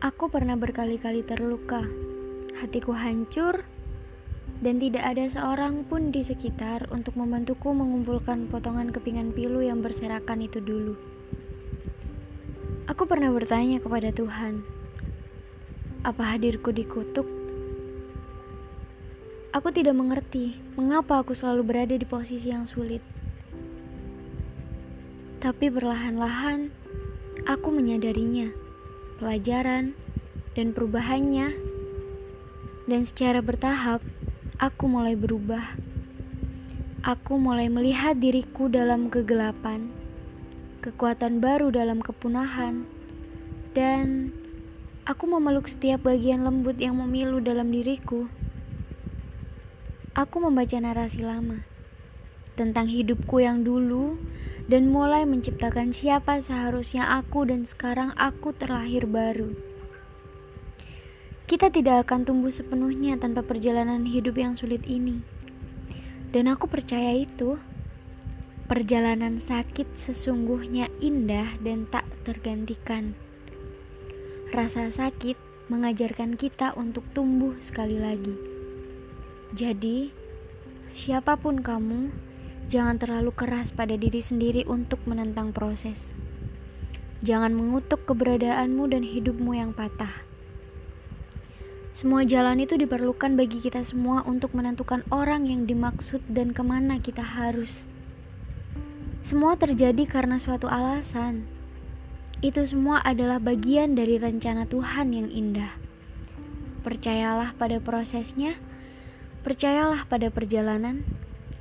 Aku pernah berkali-kali terluka, hatiku hancur, dan tidak ada seorang pun di sekitar untuk membantuku mengumpulkan potongan kepingan pilu yang berserakan itu dulu. Aku pernah bertanya kepada Tuhan, apa hadirku dikutuk? Aku tidak mengerti mengapa aku selalu berada di posisi yang sulit. Tapi perlahan-lahan aku menyadarinya pelajaran, dan perubahannya. Dan secara bertahap, aku mulai berubah. Aku mulai melihat diriku dalam kegelapan, kekuatan baru dalam kepunahan, dan aku memeluk setiap bagian lembut yang memilu dalam diriku. Aku membaca narasi lama tentang hidupku yang dulu dan mulai menciptakan siapa seharusnya aku dan sekarang aku terlahir baru. Kita tidak akan tumbuh sepenuhnya tanpa perjalanan hidup yang sulit ini. Dan aku percaya itu. Perjalanan sakit sesungguhnya indah dan tak tergantikan. Rasa sakit mengajarkan kita untuk tumbuh sekali lagi. Jadi, siapa pun kamu, Jangan terlalu keras pada diri sendiri untuk menentang proses. Jangan mengutuk keberadaanmu dan hidupmu yang patah. Semua jalan itu diperlukan bagi kita semua untuk menentukan orang yang dimaksud dan ke mana kita harus. Semua terjadi karena suatu alasan. Itu semua adalah bagian dari rencana Tuhan yang indah. Percayalah pada prosesnya, percayalah pada perjalanan,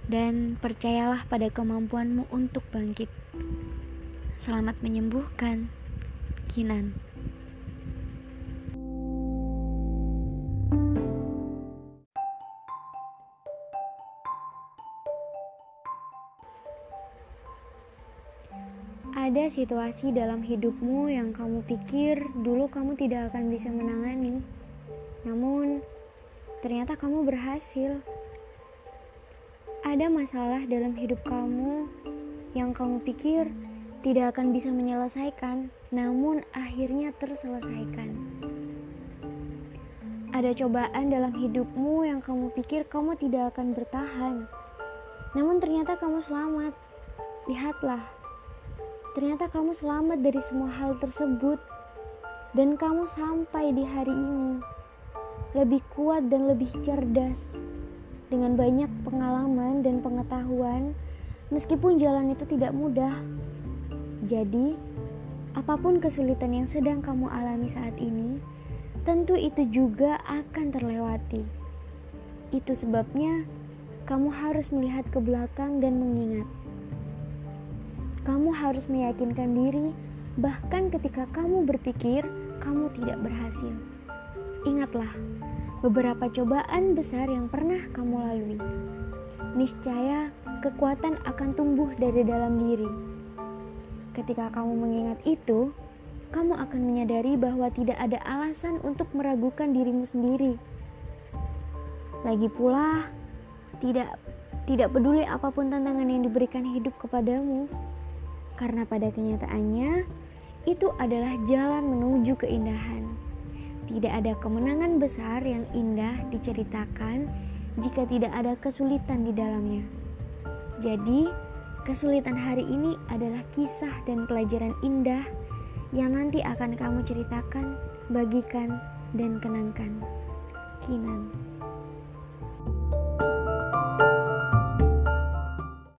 dan percayalah pada kemampuanmu untuk bangkit. Selamat menyembuhkan, Kinan. Ada situasi dalam hidupmu yang kamu pikir dulu kamu tidak akan bisa menangani, namun ternyata kamu berhasil. Ada masalah dalam hidup kamu yang kamu pikir tidak akan bisa menyelesaikan, namun akhirnya terselesaikan. Ada cobaan dalam hidupmu yang kamu pikir kamu tidak akan bertahan, namun ternyata kamu selamat. Lihatlah, ternyata kamu selamat dari semua hal tersebut, dan kamu sampai di hari ini lebih kuat dan lebih cerdas dengan banyak pengalaman dan pengetahuan, meskipun jalan itu tidak mudah. Jadi, apa pun kesulitan yang sedang kamu alami saat ini, tentu itu juga akan terlewati. Itu sebabnya kamu harus melihat ke belakang dan mengingat. Kamu harus meyakinkan diri, bahkan ketika kamu berpikir kamu tidak berhasil. Ingatlah, beberapa cobaan besar yang pernah kamu lalui. Niscaya kekuatan akan tumbuh dari dalam diri. Ketika kamu mengingat itu, kamu akan menyadari bahwa tidak ada alasan untuk meragukan dirimu sendiri. Lagi pula, tidak tidak peduli apa pun tantangan yang diberikan hidup kepadamu, karena pada kenyataannya itu adalah jalan menuju keindahan. Tidak ada kemenangan besar yang indah diceritakan jika tidak ada kesulitan di dalamnya. Jadi, kesulitan hari ini adalah kisah dan pelajaran indah yang nanti akan kamu ceritakan, bagikan, dan kenangkan. Kinan.